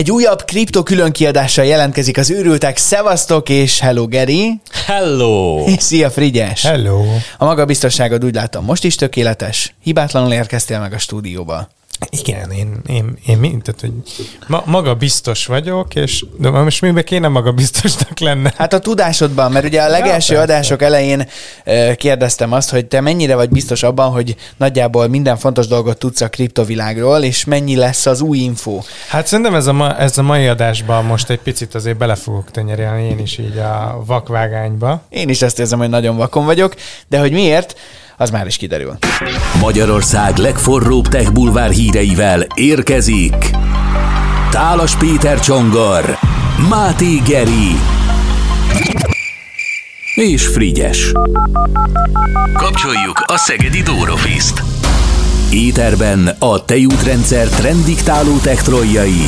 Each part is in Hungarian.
Egy újabb kripto különkiadással jelentkezik az őrültek. Szevasztok és hello Geri. Hello! Szia Frigyes. Hello! A maga biztonságod úgy látom most is tökéletes. Hibátlanul érkeztél meg a stúdióba. Igen, én, én, én mind, tehát, hogy ma, maga biztos vagyok, és de most miben kéne maga biztosnak lenne? Hát a tudásodban, mert ugye a legelső ja, adások elején kérdeztem azt, hogy te mennyire vagy biztos abban, hogy nagyjából minden fontos dolgot tudsz a kriptovilágról, és mennyi lesz az új info? Hát szerintem ez a, ma, ez a mai adásban most egy picit azért bele fogok tenyerélni én is így a vakvágányba. Én is ezt érzem, hogy nagyon vakon vagyok, de hogy miért? Az már is kiderül. Magyarország legforróbb tech bulvár híreivel érkezik Tálas Péter Csongor, Máté Geri és Frigyes. Kapcsoljuk a Szegedi Dórofiszt. Éterben a tejútrendszer trendiktáló tektroljai.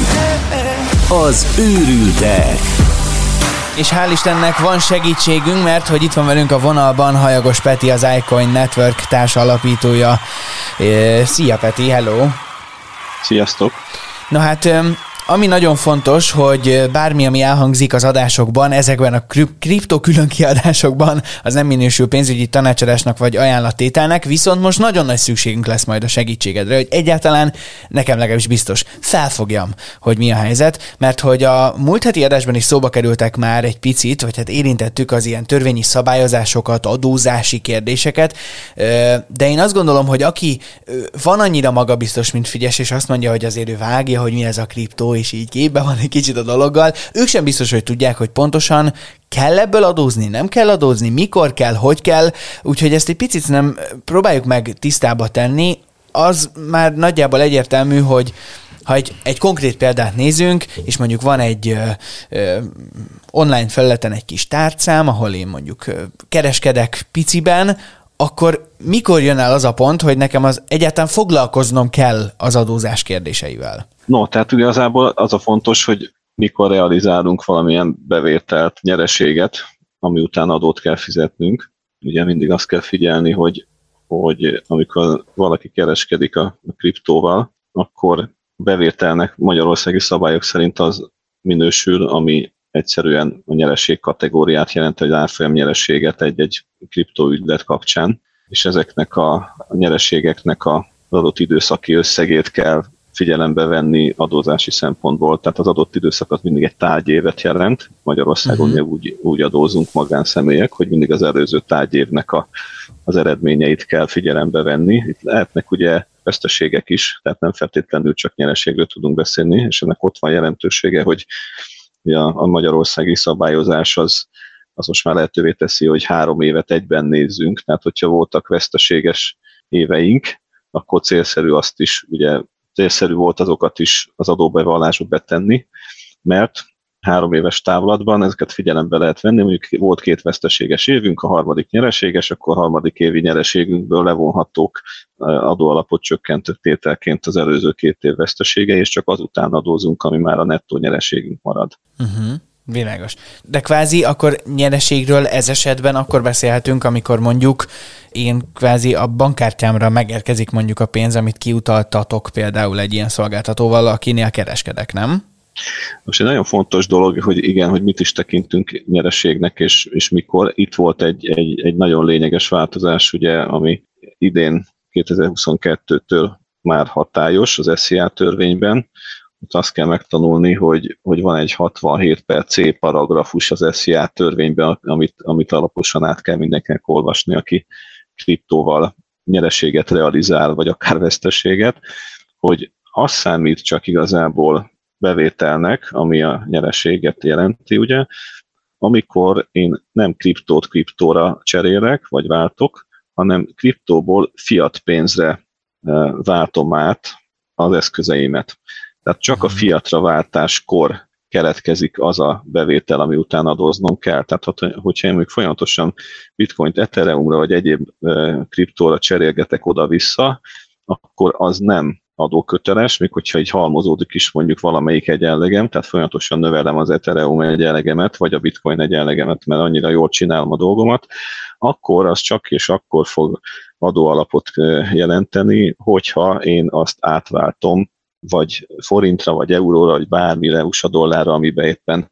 Az őrültek. És hál' Istennek van segítségünk, mert hogy itt van velünk a vonalban Hajagos Peti, az iCoin Network társ alapítója. Szia Peti, hello! Sziasztok! Na hát ami nagyon fontos, hogy bármi, ami elhangzik az adásokban, ezekben a kripto külön kiadásokban, az nem minősül pénzügyi tanácsadásnak vagy ajánlattételnek, viszont most nagyon nagy szükségünk lesz majd a segítségedre, hogy egyáltalán nekem legalábbis biztos felfogjam, hogy mi a helyzet, mert hogy a múlt heti adásban is szóba kerültek már egy picit, vagy hát érintettük az ilyen törvényi szabályozásokat, adózási kérdéseket, de én azt gondolom, hogy aki van annyira magabiztos, mint Figyes, és azt mondja, hogy azért ő vágja, hogy mi ez a kriptó, és így képbe van egy kicsit a dologgal. Ők sem biztos, hogy tudják, hogy pontosan kell ebből adózni, nem kell adózni, mikor kell, hogy kell, úgyhogy ezt egy picit nem próbáljuk meg tisztába tenni. Az már nagyjából egyértelmű, hogy ha egy, egy konkrét példát nézünk, és mondjuk van egy ö, ö, online felületen egy kis tárcám, ahol én mondjuk ö, kereskedek piciben, akkor mikor jön el az a pont, hogy nekem az egyáltalán foglalkoznom kell az adózás kérdéseivel? No, tehát igazából az a fontos, hogy mikor realizálunk valamilyen bevételt, nyereséget, ami után adót kell fizetnünk. Ugye mindig azt kell figyelni, hogy, hogy amikor valaki kereskedik a, a kriptóval, akkor bevételnek magyarországi szabályok szerint az minősül, ami egyszerűen a nyereség kategóriát jelent, egy árfolyam nyereséget egy-egy kriptóügylet kapcsán, és ezeknek a, a nyereségeknek a adott időszaki összegét kell figyelembe venni adózási szempontból. Tehát az adott időszak az mindig egy tárgyévet jelent. Magyarországon uh-huh. úgy, úgy adózunk magánszemélyek, hogy mindig az előző tárgyévnek a, az eredményeit kell figyelembe venni. Itt lehetnek ugye veszteségek is, tehát nem feltétlenül csak nyereségről tudunk beszélni, és ennek ott van jelentősége, hogy a, a magyarországi szabályozás az, az most már lehetővé teszi, hogy három évet egyben nézzünk, tehát hogyha voltak veszteséges éveink, akkor célszerű azt is ugye célszerű volt azokat is az adóbevallásba betenni, mert három éves távlatban ezeket figyelembe lehet venni, mondjuk volt két veszteséges évünk, a harmadik nyereséges, akkor a harmadik évi nyereségünkből levonhatók adóalapot csökkentő tételként az előző két év vesztesége, és csak azután adózunk, ami már a nettó nyereségünk marad. Uh-huh. Világos. De kvázi akkor nyereségről ez esetben akkor beszélhetünk, amikor mondjuk én kvázi a bankkártyámra megérkezik mondjuk a pénz, amit kiutaltatok például egy ilyen szolgáltatóval, akinél kereskedek, nem? Most egy nagyon fontos dolog, hogy igen, hogy mit is tekintünk nyereségnek, és, és mikor. Itt volt egy, egy, egy nagyon lényeges változás, ugye, ami idén 2022-től már hatályos az SZIA törvényben, ott azt kell megtanulni, hogy, hogy van egy 67 per C paragrafus az SZIA törvényben, amit, amit alaposan át kell mindenkinek olvasni, aki kriptóval nyereséget realizál, vagy akár veszteséget, hogy az számít csak igazából bevételnek, ami a nyereséget jelenti, ugye, amikor én nem kriptót kriptóra cserélek, vagy váltok, hanem kriptóból fiat pénzre eh, váltom át az eszközeimet. Tehát csak a mhm. fiatra váltáskor keletkezik az a bevétel, ami után adóznom kell. Tehát hogyha én még folyamatosan bitcoint Ethereumra vagy egyéb kriptóra cserélgetek oda-vissza, akkor az nem adóköteles, még hogyha így halmozódik is mondjuk valamelyik egyenlegem, tehát folyamatosan növelem az Ethereum egyenlegemet, vagy a Bitcoin egyenlegemet, mert annyira jól csinálom a dolgomat, akkor az csak és akkor fog adóalapot jelenteni, hogyha én azt átváltom vagy forintra, vagy euróra, vagy bármire, USA dollárra, amiben éppen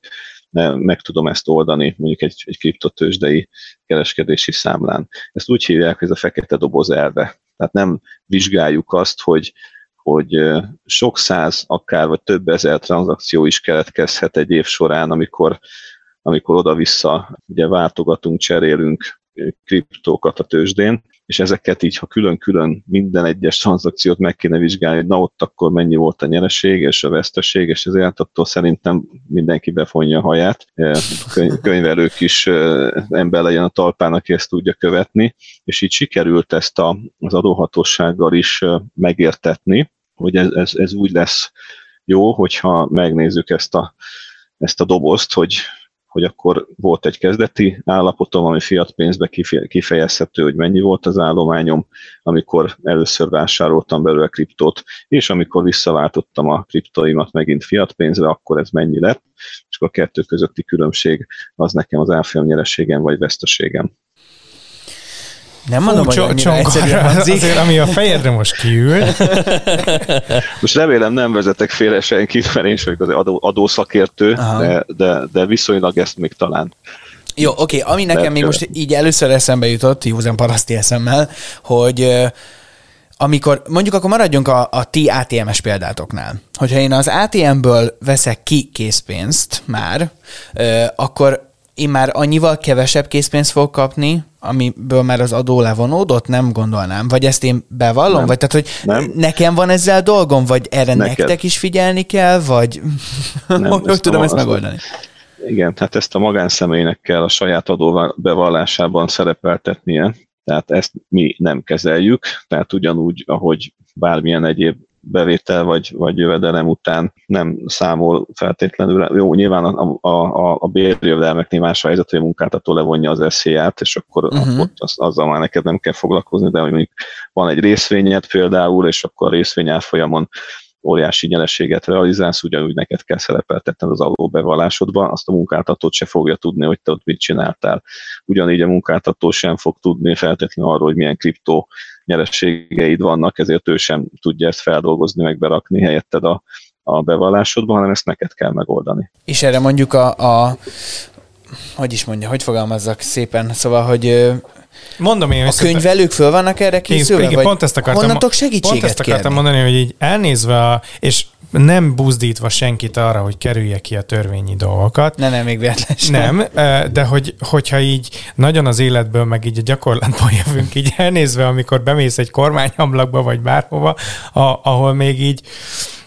meg tudom ezt oldani mondjuk egy, egy kriptotősdei kereskedési számlán. Ezt úgy hívják, hogy ez a fekete doboz elve. Tehát nem vizsgáljuk azt, hogy, hogy sok száz, akár vagy több ezer tranzakció is keletkezhet egy év során, amikor, amikor oda-vissza ugye váltogatunk, cserélünk kriptókat a tőzsdén, és ezeket így, ha külön-külön minden egyes tranzakciót meg kéne vizsgálni, hogy na ott akkor mennyi volt a nyereség és a veszteség, és ezért attól szerintem mindenki befonja a haját. Könyvelők is ember legyen a talpán, aki ezt tudja követni, és így sikerült ezt a, az adóhatósággal is megértetni, hogy ez, ez, ez úgy lesz jó, hogyha megnézzük ezt a, ezt a dobozt, hogy hogy akkor volt egy kezdeti állapotom, ami fiat pénzbe kifejezhető, hogy mennyi volt az állományom, amikor először vásároltam belőle kriptót, és amikor visszaváltottam a kriptoimat megint fiat pénzre, akkor ez mennyi lett, és akkor a kettő közötti különbség az nekem az árfolyam nyereségem vagy veszteségem. Nem mondom, Fú, hogy annyira azért, ami a fejedre most kiül. most remélem nem vezetek félre senkit, mert én is vagyok az adó, adószakértő, de, de, de viszonylag ezt még talán jó, oké, okay, ami nekem még most így először eszembe jutott, józan paraszti eszemmel, hogy amikor, mondjuk akkor maradjunk a, a ti ATM-es példátoknál. Hogyha én az ATM-ből veszek ki készpénzt már, akkor én már annyival kevesebb készpénzt fogok kapni, amiből már az adó levonódott, nem gondolnám. Vagy ezt én bevallom? Nem. Vagy tehát, hogy nem. nekem van ezzel dolgom, vagy erre Neked. nektek is figyelni kell, vagy nem, hogy ezt tudom a, ezt megoldani? Igen, tehát ezt a magánszemélynek kell a saját adó bevallásában szerepeltetnie, tehát ezt mi nem kezeljük, tehát ugyanúgy, ahogy bármilyen egyéb bevétel vagy, vagy jövedelem után nem számol feltétlenül. Jó, nyilván a, a, a, a bérjövedelmeknél más a helyzet, hogy a munkáltató levonja az eszélyát, és akkor, uh-huh. akkor az, azzal már neked nem kell foglalkozni, de mondjuk van egy részvényed például, és akkor a részvény folyamon óriási nyereséget realizálsz, ugyanúgy neked kell szerepeltetned az adóbevallásodban, azt a munkáltatót se fogja tudni, hogy te ott mit csináltál. Ugyanígy a munkáltató sem fog tudni feltétlenül arról, hogy milyen kriptó nyerességeid vannak, ezért ő sem tudja ezt feldolgozni, meg berakni helyetted a, a bevallásodban, hanem ezt neked kell megoldani. És erre mondjuk a, a hogy is mondja, hogy fogalmazzak szépen, szóval, hogy Mondom én, a könyvelők föl vannak erre készülve? Igen, vagy pont ezt akartam, honnatok segítséget Pont ezt akartam kérni? mondani, hogy így elnézve, a, és nem buzdítva senkit arra, hogy kerülje ki a törvényi dolgokat. Ne, nem, még véletlen Nem, de hogy, hogyha így nagyon az életből, meg így a gyakorlatból jövünk, így elnézve, amikor bemész egy kormányablakba, vagy bárhova, a, ahol még így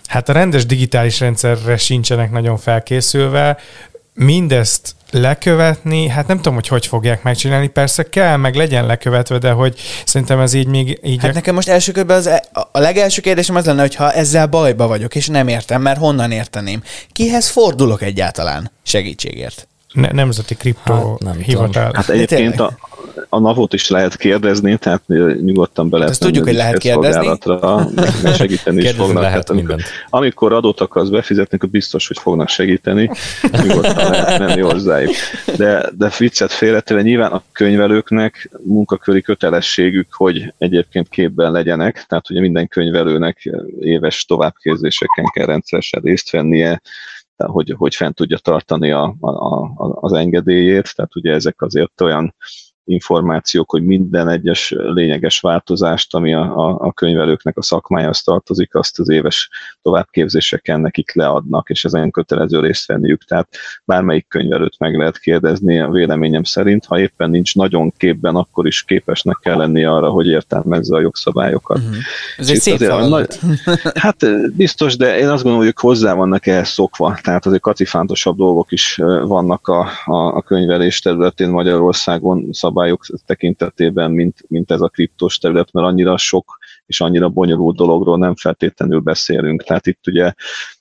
hát a rendes digitális rendszerre sincsenek nagyon felkészülve, mindezt lekövetni, hát nem tudom, hogy hogy fogják megcsinálni, persze kell, meg legyen lekövetve, de hogy szerintem ez így még... Így hát nekem most első körben az, e- a legelső kérdésem az lenne, hogy ha ezzel bajba vagyok, és nem értem, mert honnan érteném? Kihez fordulok egyáltalán segítségért? Ne, nemzeti kriptó hát, hivatal. Hát egyébként a, a NAV-ot is lehet kérdezni, tehát nyugodtan be lehet Ezt tudjuk, hogy lehet kérdezni. segíteni is fognak. Lehet amikor, amikor adót akarsz befizetni, akkor biztos, hogy fognak segíteni. Nyugodtan lehet menni hozzájuk. De, de viccet félretéve nyilván a könyvelőknek munkaköri kötelességük, hogy egyébként képben legyenek, tehát ugye minden könyvelőnek éves továbbképzéseken kell rendszeresen részt vennie, hogy, hogy fent tudja tartani a, a, a, az engedélyét, tehát ugye ezek azért olyan információk, hogy minden egyes lényeges változást, ami a, a, a könyvelőknek a szakmájához tartozik, azt az éves továbbképzéseken nekik leadnak, és ezen kötelező részt venniük. Tehát bármelyik könyvelőt meg lehet kérdezni a véleményem szerint, ha éppen nincs nagyon képben, akkor is képesnek kell lenni arra, hogy értelmezze a jogszabályokat. Uh-huh. Ez egy szép azért, nagy, Hát biztos, de én azt gondolom, hogy ők hozzá vannak ehhez szokva, tehát azért kacifántosabb dolgok is vannak a, a, a könyvelés területén Magyarországon, szabályok tekintetében, mint, mint ez a kriptos terület, mert annyira sok és annyira bonyolult dologról nem feltétlenül beszélünk. Tehát itt ugye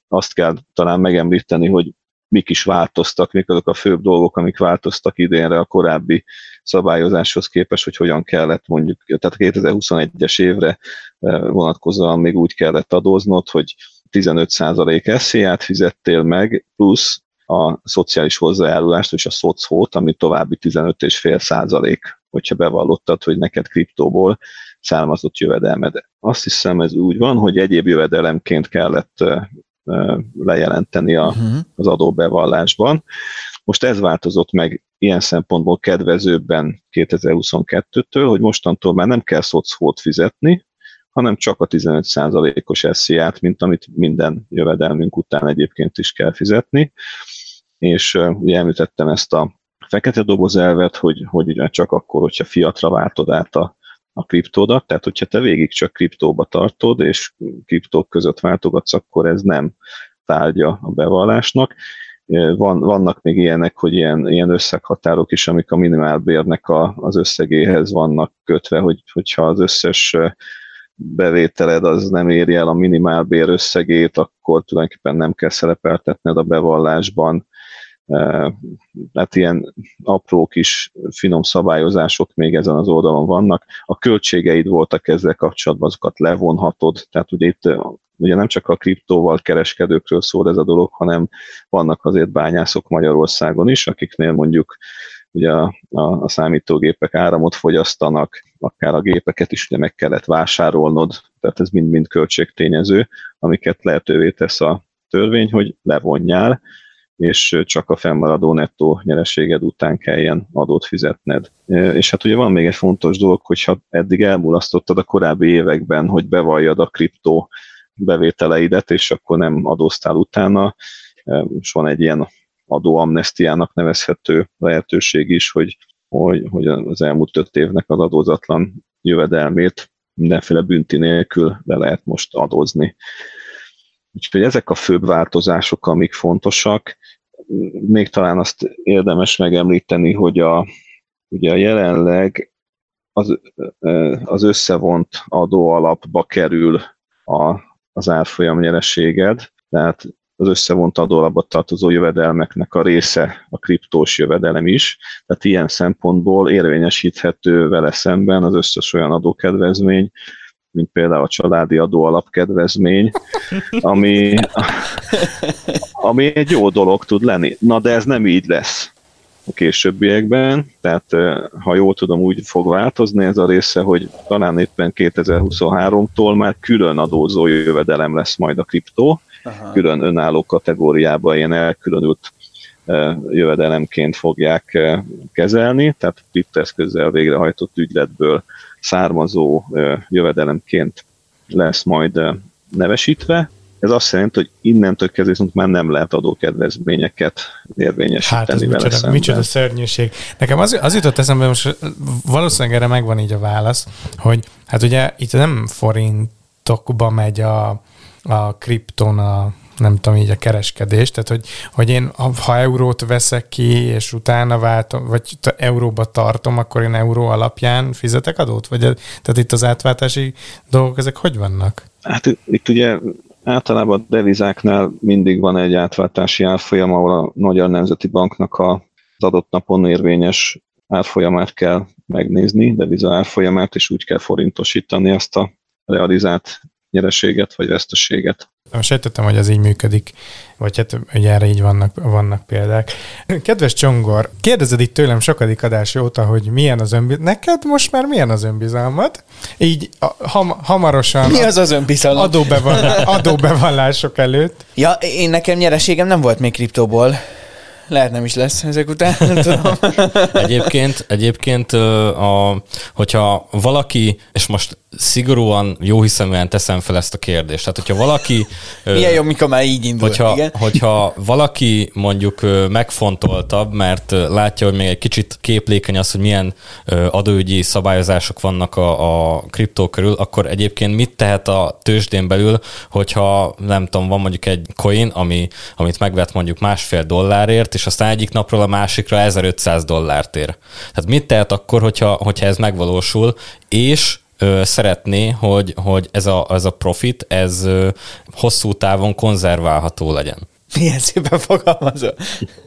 azt kell talán megemlíteni, hogy mik is változtak, mik azok a főbb dolgok, amik változtak idénre a korábbi szabályozáshoz képest, hogy hogyan kellett mondjuk, tehát 2021-es évre eh, vonatkozóan még úgy kellett adóznod, hogy 15% SZIA-t fizettél meg, plusz a szociális hozzájárulást és a szocót, ami további 15,5 százalék. hogyha bevallottad, hogy neked kriptóból származott jövedelmed. Azt hiszem, ez úgy van, hogy egyéb jövedelemként kellett lejelenteni a, uh-huh. az adóbevallásban. Most ez változott meg ilyen szempontból kedvezőbben 2022-től, hogy mostantól már nem kell szocót fizetni, hanem csak a 15%-os SZIA-t, mint amit minden jövedelmünk után egyébként is kell fizetni. És ugye említettem ezt a fekete doboz elvet, hogy, hogy ugye csak akkor, hogyha fiatra váltod át a, a kriptódat, tehát hogyha te végig csak kriptóba tartod, és kriptók között váltogatsz, akkor ez nem tárgya a bevallásnak. Van, vannak még ilyenek, hogy ilyen, ilyen összeghatárok is, amik a minimálbérnek a, az összegéhez vannak kötve, hogy, hogyha az összes bevételed az nem éri el a minimálbér összegét, akkor tulajdonképpen nem kell szerepeltetned a bevallásban. Hát ilyen apró kis finom szabályozások még ezen az oldalon vannak. A költségeid voltak ezzel kapcsolatban, azokat levonhatod, tehát ugye itt ugye nem csak a kriptóval kereskedőkről szól ez a dolog, hanem vannak azért bányászok Magyarországon is, akiknél mondjuk ugye a, a, a számítógépek áramot fogyasztanak, akár a gépeket is ugye meg kellett vásárolnod, tehát ez mind-mind költségtényező, amiket lehetővé tesz a törvény, hogy levonjál, és csak a fennmaradó nettó nyereséged után kelljen adót fizetned. És hát ugye van még egy fontos dolog, hogyha eddig elmulasztottad a korábbi években, hogy bevalljad a kriptó bevételeidet, és akkor nem adóztál utána, és van egy ilyen adóamnestiának nevezhető lehetőség is, hogy, hogy, hogy az elmúlt öt évnek az adózatlan jövedelmét mindenféle bünti nélkül le lehet most adózni. Úgyhogy ezek a főbb változások, amik fontosak. Még talán azt érdemes megemlíteni, hogy a, ugye a jelenleg az, az összevont adóalapba kerül a, az árfolyam nyereséged, tehát az összevont adóalapba tartozó jövedelmeknek a része a kriptós jövedelem is, tehát ilyen szempontból érvényesíthető vele szemben az összes olyan adókedvezmény, mint például a családi adó alapkedvezmény, ami, ami egy jó dolog tud lenni. Na de ez nem így lesz a későbbiekben, tehát ha jól tudom, úgy fog változni ez a része, hogy talán éppen 2023-tól már külön adózó jövedelem lesz majd a kriptó, Aha. külön önálló kategóriába ilyen elkülönült jövedelemként fogják kezelni, tehát kripteszközzel végrehajtott ügyletből származó jövedelemként lesz majd nevesítve. Ez azt jelenti, hogy innentől kezdve már nem lehet adókedvezményeket érvényesíteni hát ez vele micsoda, szemben. micsoda szörnyűség. Nekem az, az jutott eszembe, most valószínűleg erre megvan így a válasz, hogy hát ugye itt nem forintokba megy a, a kripton a nem tudom, így a kereskedés, tehát hogy, hogy én ha eurót veszek ki, és utána váltom, vagy euróba tartom, akkor én euró alapján fizetek adót? Vagy tehát itt az átváltási dolgok, ezek hogy vannak? Hát itt ugye általában a devizáknál mindig van egy átváltási árfolyam, ahol a Magyar Nemzeti Banknak a, az adott napon érvényes árfolyamát kell megnézni, deviza árfolyamát, és úgy kell forintosítani ezt a realizált nyereséget vagy veszteséget. Most sejtettem, hogy ez így működik, vagy hát hogy erre így vannak, vannak példák. Kedves Csongor, kérdezed itt tőlem sokadik adás óta, hogy milyen az önbizalmat. Neked most már milyen az önbizalmat? Így ham, hamarosan... Mi az az önbizalom? Adóbevallás, adóbevallások előtt. Ja, én nekem nyereségem nem volt még kriptóból. Lehet nem is lesz ezek után, nem tudom. egyébként, egyébként a, hogyha valaki, és most szigorúan jó hiszeműen teszem fel ezt a kérdést. Tehát, hogyha valaki... Milyen jó, mikor már így indul. Hogyha, igen. hogyha valaki mondjuk megfontoltabb, mert látja, hogy még egy kicsit képlékeny az, hogy milyen adóügyi szabályozások vannak a, a kriptó körül, akkor egyébként mit tehet a tőzsdén belül, hogyha nem tudom, van mondjuk egy coin, ami, amit megvet mondjuk másfél dollárért, és aztán egyik napról a másikra 1500 dollárt ér. Tehát mit tehet akkor, hogyha, hogyha ez megvalósul, és ö, szeretné, hogy, hogy ez, a, ez a profit, ez ö, hosszú távon konzerválható legyen. Milyen szépen fogalmazol.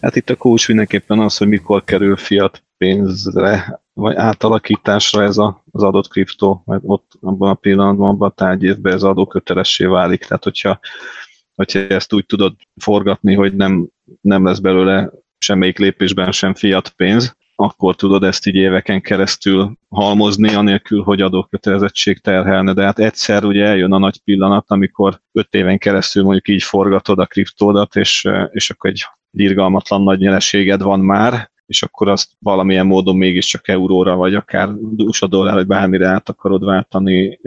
Hát itt a kulcs mindenképpen az, hogy mikor kerül fiat pénzre, vagy átalakításra ez a, az adott kriptó, mert ott abban a pillanatban, abban a tárgyévben ez adókötelessé válik. Tehát, hogyha, hogyha ezt úgy tudod forgatni, hogy nem, nem lesz belőle semmelyik lépésben sem fiat pénz, akkor tudod ezt így éveken keresztül halmozni, anélkül, hogy adókötelezettség terhelne. De hát egyszer ugye eljön a nagy pillanat, amikor öt éven keresztül mondjuk így forgatod a kriptódat, és, és akkor egy irgalmatlan nagy nyereséged van már, és akkor azt valamilyen módon mégiscsak euróra, vagy akár USA dollár, vagy bármire át akarod váltani,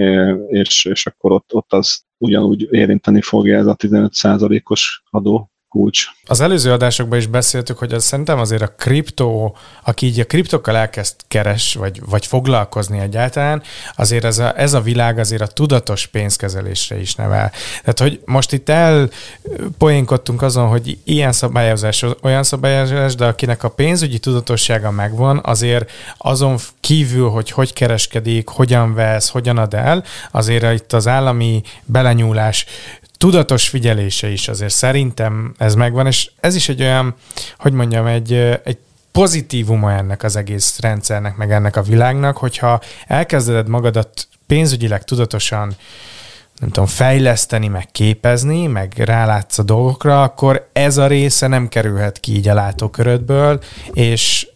és, és akkor ott, ott az ugyanúgy érinteni fogja ez a 15%-os adó kulcs. Az előző adásokban is beszéltük, hogy az szerintem azért a kriptó, aki így a kriptokkal elkezd keres, vagy, vagy foglalkozni egyáltalán, azért ez a, ez a világ azért a tudatos pénzkezelésre is nevel. Tehát, hogy most itt elpoénkodtunk azon, hogy ilyen szabályozás, olyan szabályozás, de akinek a pénzügyi tudatossága megvan, azért azon kívül, hogy hogy kereskedik, hogyan vesz, hogyan ad el, azért itt az állami belenyúlás tudatos figyelése is azért szerintem ez megvan, és ez is egy olyan, hogy mondjam, egy, egy pozitívuma ennek az egész rendszernek, meg ennek a világnak, hogyha elkezded magadat pénzügyileg tudatosan nem tudom, fejleszteni, meg képezni, meg rálátsz a dolgokra, akkor ez a része nem kerülhet ki így a látókörödből, és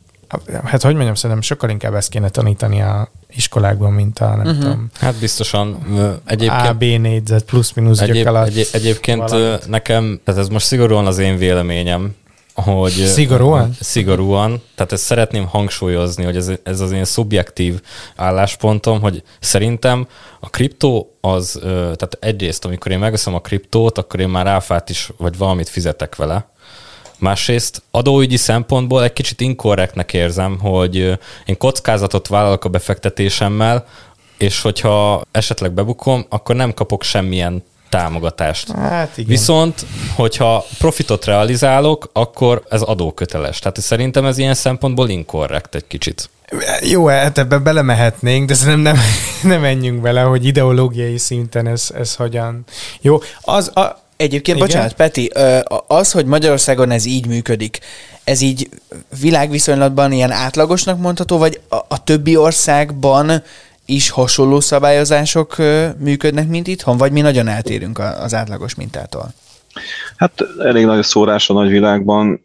hát hogy mondjam, szerintem sokkal inkább ezt kéne tanítani a iskolákban, mint a nem uh-huh. tudom. Hát biztosan. Egyébként, A, B négyzet, plusz-minusz egyéb, egy, Egyébként valamit. nekem, tehát ez most szigorúan az én véleményem, hogy... Szigorúan? Szigorúan. Tehát ezt szeretném hangsúlyozni, hogy ez, ez az én szubjektív álláspontom, hogy szerintem a kriptó az, tehát egyrészt, amikor én megveszem a kriptót, akkor én már áfát is, vagy valamit fizetek vele, Másrészt adóügyi szempontból egy kicsit inkorrektnek érzem, hogy én kockázatot vállalok a befektetésemmel, és hogyha esetleg bebukom, akkor nem kapok semmilyen támogatást. Hát igen. Viszont, hogyha profitot realizálok, akkor ez adóköteles. Tehát szerintem ez ilyen szempontból inkorrekt egy kicsit. Jó, hát ebbe belemehetnénk, de szerintem nem, nem menjünk bele, hogy ideológiai szinten ez, ez hogyan. Jó, az, a, Egyébként, Igen? bocsánat, Peti, az, hogy Magyarországon ez így működik, ez így világviszonylatban ilyen átlagosnak mondható, vagy a, a többi országban is hasonló szabályozások működnek, mint itthon, vagy mi nagyon eltérünk az átlagos mintától? Hát elég nagy a szórás a nagyvilágban.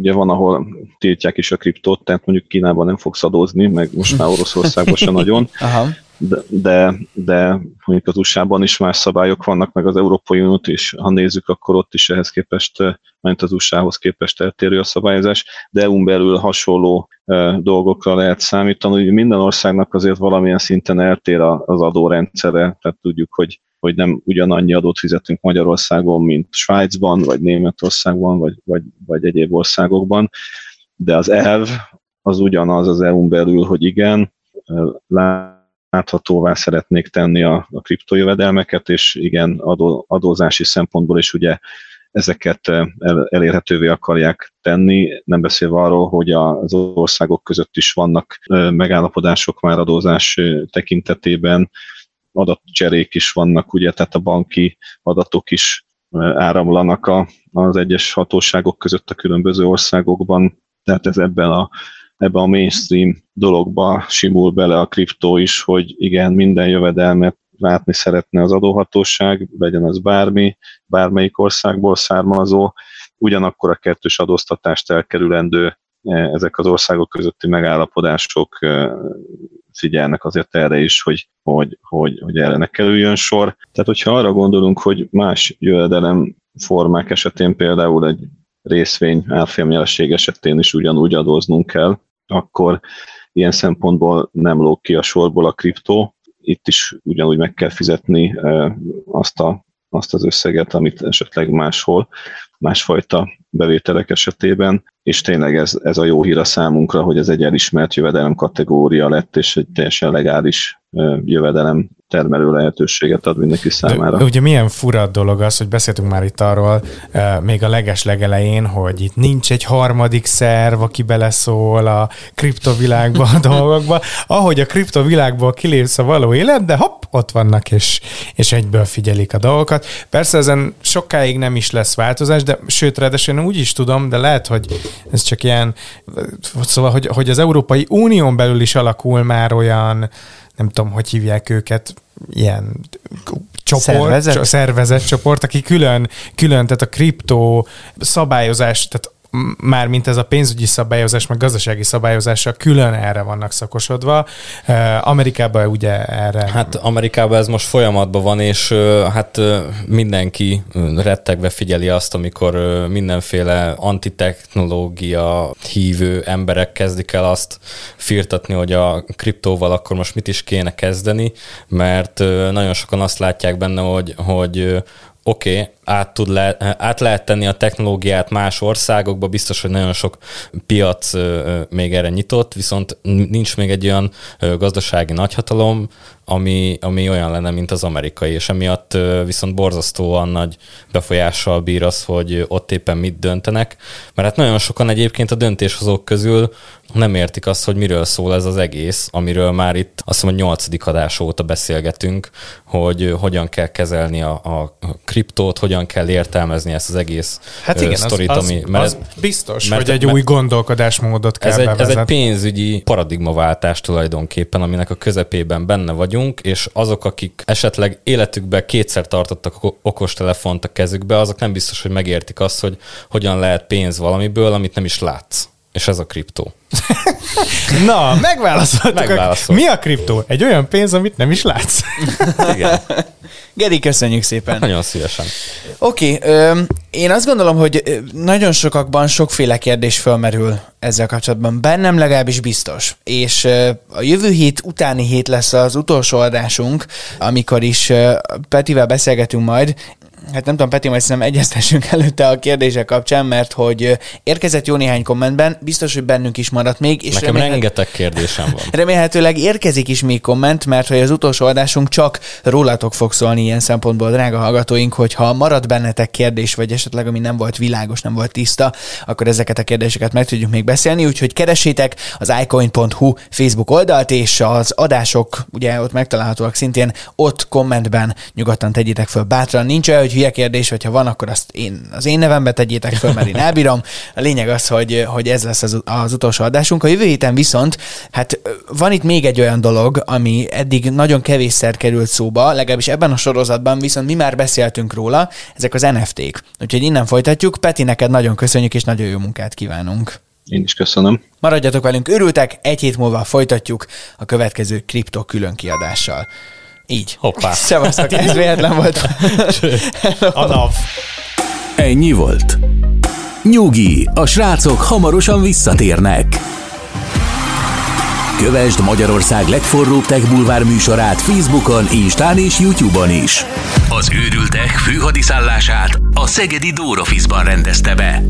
Ugye van, ahol tiltják is a kriptót, tehát mondjuk Kínában nem fogsz adózni, meg most már Oroszországban se nagyon. Aha de, de, de mondjuk az USA-ban is más szabályok vannak, meg az Európai Uniót is, ha nézzük, akkor ott is ehhez képest, mint az USA-hoz képest eltérő a szabályozás, de EU-n belül hasonló dolgokra lehet számítani, hogy minden országnak azért valamilyen szinten eltér az adórendszere, tehát tudjuk, hogy hogy nem ugyanannyi adót fizetünk Magyarországon, mint Svájcban, vagy Németországban, vagy, vagy, vagy egyéb országokban, de az elv az ugyanaz az EU-n belül, hogy igen, láthatóvá szeretnék tenni a, a kriptojövedelmeket, és igen, adó, adózási szempontból is ugye ezeket eh, el, elérhetővé akarják tenni, nem beszélve arról, hogy az országok között is vannak eh, megállapodások már adózás eh, tekintetében, adatcserék is vannak, ugye, tehát a banki adatok is áramlanak a, az egyes hatóságok között a különböző országokban, tehát ez ebben a ebbe a mainstream dologba simul bele a kriptó is, hogy igen, minden jövedelmet látni szeretne az adóhatóság, legyen az bármi, bármelyik országból származó, ugyanakkor a kettős adóztatást elkerülendő e, ezek az országok közötti megállapodások e, figyelnek azért erre is, hogy, hogy, hogy, hogy erre ne kerüljön sor. Tehát, hogyha arra gondolunk, hogy más jövedelem formák esetén például egy részvény árfolyamjelesség esetén is ugyanúgy adóznunk kell, akkor ilyen szempontból nem lóg ki a sorból a kriptó. Itt is ugyanúgy meg kell fizetni azt, a, azt az összeget, amit esetleg máshol, másfajta bevételek esetében, és tényleg ez, ez a jó hír a számunkra, hogy ez egy elismert jövedelem kategória lett, és egy teljesen legális jövedelem termelő lehetőséget ad mindenki számára. De, ugye milyen fura dolog az, hogy beszéltünk már itt arról e, még a leges legelején, hogy itt nincs egy harmadik szerv, aki beleszól a kriptovilágba a dolgokba. Ahogy a kriptovilágból kilépsz a való élet, de hopp, ott vannak, és, és egyből figyelik a dolgokat. Persze ezen sokáig nem is lesz változás, de sőt, ráadásul én úgy is tudom, de lehet, hogy ez csak ilyen, szóval, hogy, hogy az Európai Unión belül is alakul már olyan nem tudom, hogy hívják őket, ilyen csoport, szervezet, csoport, aki külön, külön, tehát a kriptó szabályozás, tehát már mint ez a pénzügyi szabályozás, meg gazdasági szabályozása külön erre vannak szakosodva. Amerikában ugye erre... Hát Amerikában ez most folyamatban van, és hát mindenki rettegve figyeli azt, amikor mindenféle antitechnológia hívő emberek kezdik el azt firtatni, hogy a kriptóval akkor most mit is kéne kezdeni, mert nagyon sokan azt látják benne, hogy, hogy oké, okay, át, tud le, át lehet tenni a technológiát más országokba, biztos, hogy nagyon sok piac még erre nyitott, viszont nincs még egy olyan gazdasági nagyhatalom, ami, ami olyan lenne, mint az amerikai, és emiatt viszont borzasztóan nagy befolyással bír az, hogy ott éppen mit döntenek, mert hát nagyon sokan egyébként a döntéshozók közül nem értik azt, hogy miről szól ez az egész, amiről már itt azt mondom, hogy nyolcadik adás óta beszélgetünk, hogy hogyan kell kezelni a, a kriptót, hogyan kell értelmezni ezt az egész hát igen, sztorit, az, ami, mert az biztos, mert, hogy egy mert, új gondolkodásmódot kell ez egy, ez egy pénzügyi paradigmaváltás tulajdonképpen, aminek a közepében benne vagyunk, és azok, akik esetleg életükben kétszer tartottak okostelefont a kezükbe, azok nem biztos, hogy megértik azt, hogy hogyan lehet pénz valamiből, amit nem is látsz. És ez a kriptó. Na, megválaszoltuk. Megválaszol. Mi a kriptó? Egy olyan pénz, amit nem is látsz. Igen. Geri, köszönjük szépen. Nagyon szívesen. Oké, okay, én azt gondolom, hogy nagyon sokakban sokféle kérdés fölmerül ezzel kapcsolatban. Bennem legalábbis biztos. És a jövő hét utáni hét lesz az utolsó adásunk, amikor is Petivel beszélgetünk majd, hát nem tudom, Peti, majd szerintem egyeztessünk előtte a kérdések kapcsán, mert hogy érkezett jó néhány kommentben, biztos, hogy bennünk is maradt még. És Nekem remélhet... rengeteg kérdésem van. Remélhetőleg érkezik is még komment, mert hogy az utolsó adásunk csak rólatok fog szólni ilyen szempontból, drága hallgatóink, hogyha marad bennetek kérdés, vagy esetleg ami nem volt világos, nem volt tiszta, akkor ezeket a kérdéseket meg tudjuk még beszélni, úgyhogy keresétek az icoin.hu Facebook oldalt, és az adások, ugye ott megtalálhatóak szintén, ott kommentben nyugodtan tegyétek föl bátran. Nincs olyan, hogy hülye kérdés, hogyha van, akkor azt én, az én nevembe tegyétek föl, mert én elbírom. A lényeg az, hogy, hogy ez lesz az, az utolsó adásunk. A jövő héten viszont, hát van itt még egy olyan dolog, ami eddig nagyon kevésszer került szóba, legalábbis ebben a sorozatban, viszont mi már beszéltünk róla, ezek az NFT-k. Úgyhogy innen folytatjuk. Peti, neked nagyon köszönjük, és nagyon jó munkát kívánunk. Én is köszönöm. Maradjatok velünk, örültek, egy hét múlva folytatjuk a következő kripto külön kiadással. Így. Hoppá. Szevasztok, ez véletlen volt. a NAV. Ennyi volt. Nyugi, a srácok hamarosan visszatérnek. Kövesd Magyarország legforróbb tech bulvár műsorát Facebookon, Instán és Youtube-on is. Az őrültek főhadiszállását a Szegedi Dórofizban rendezte be.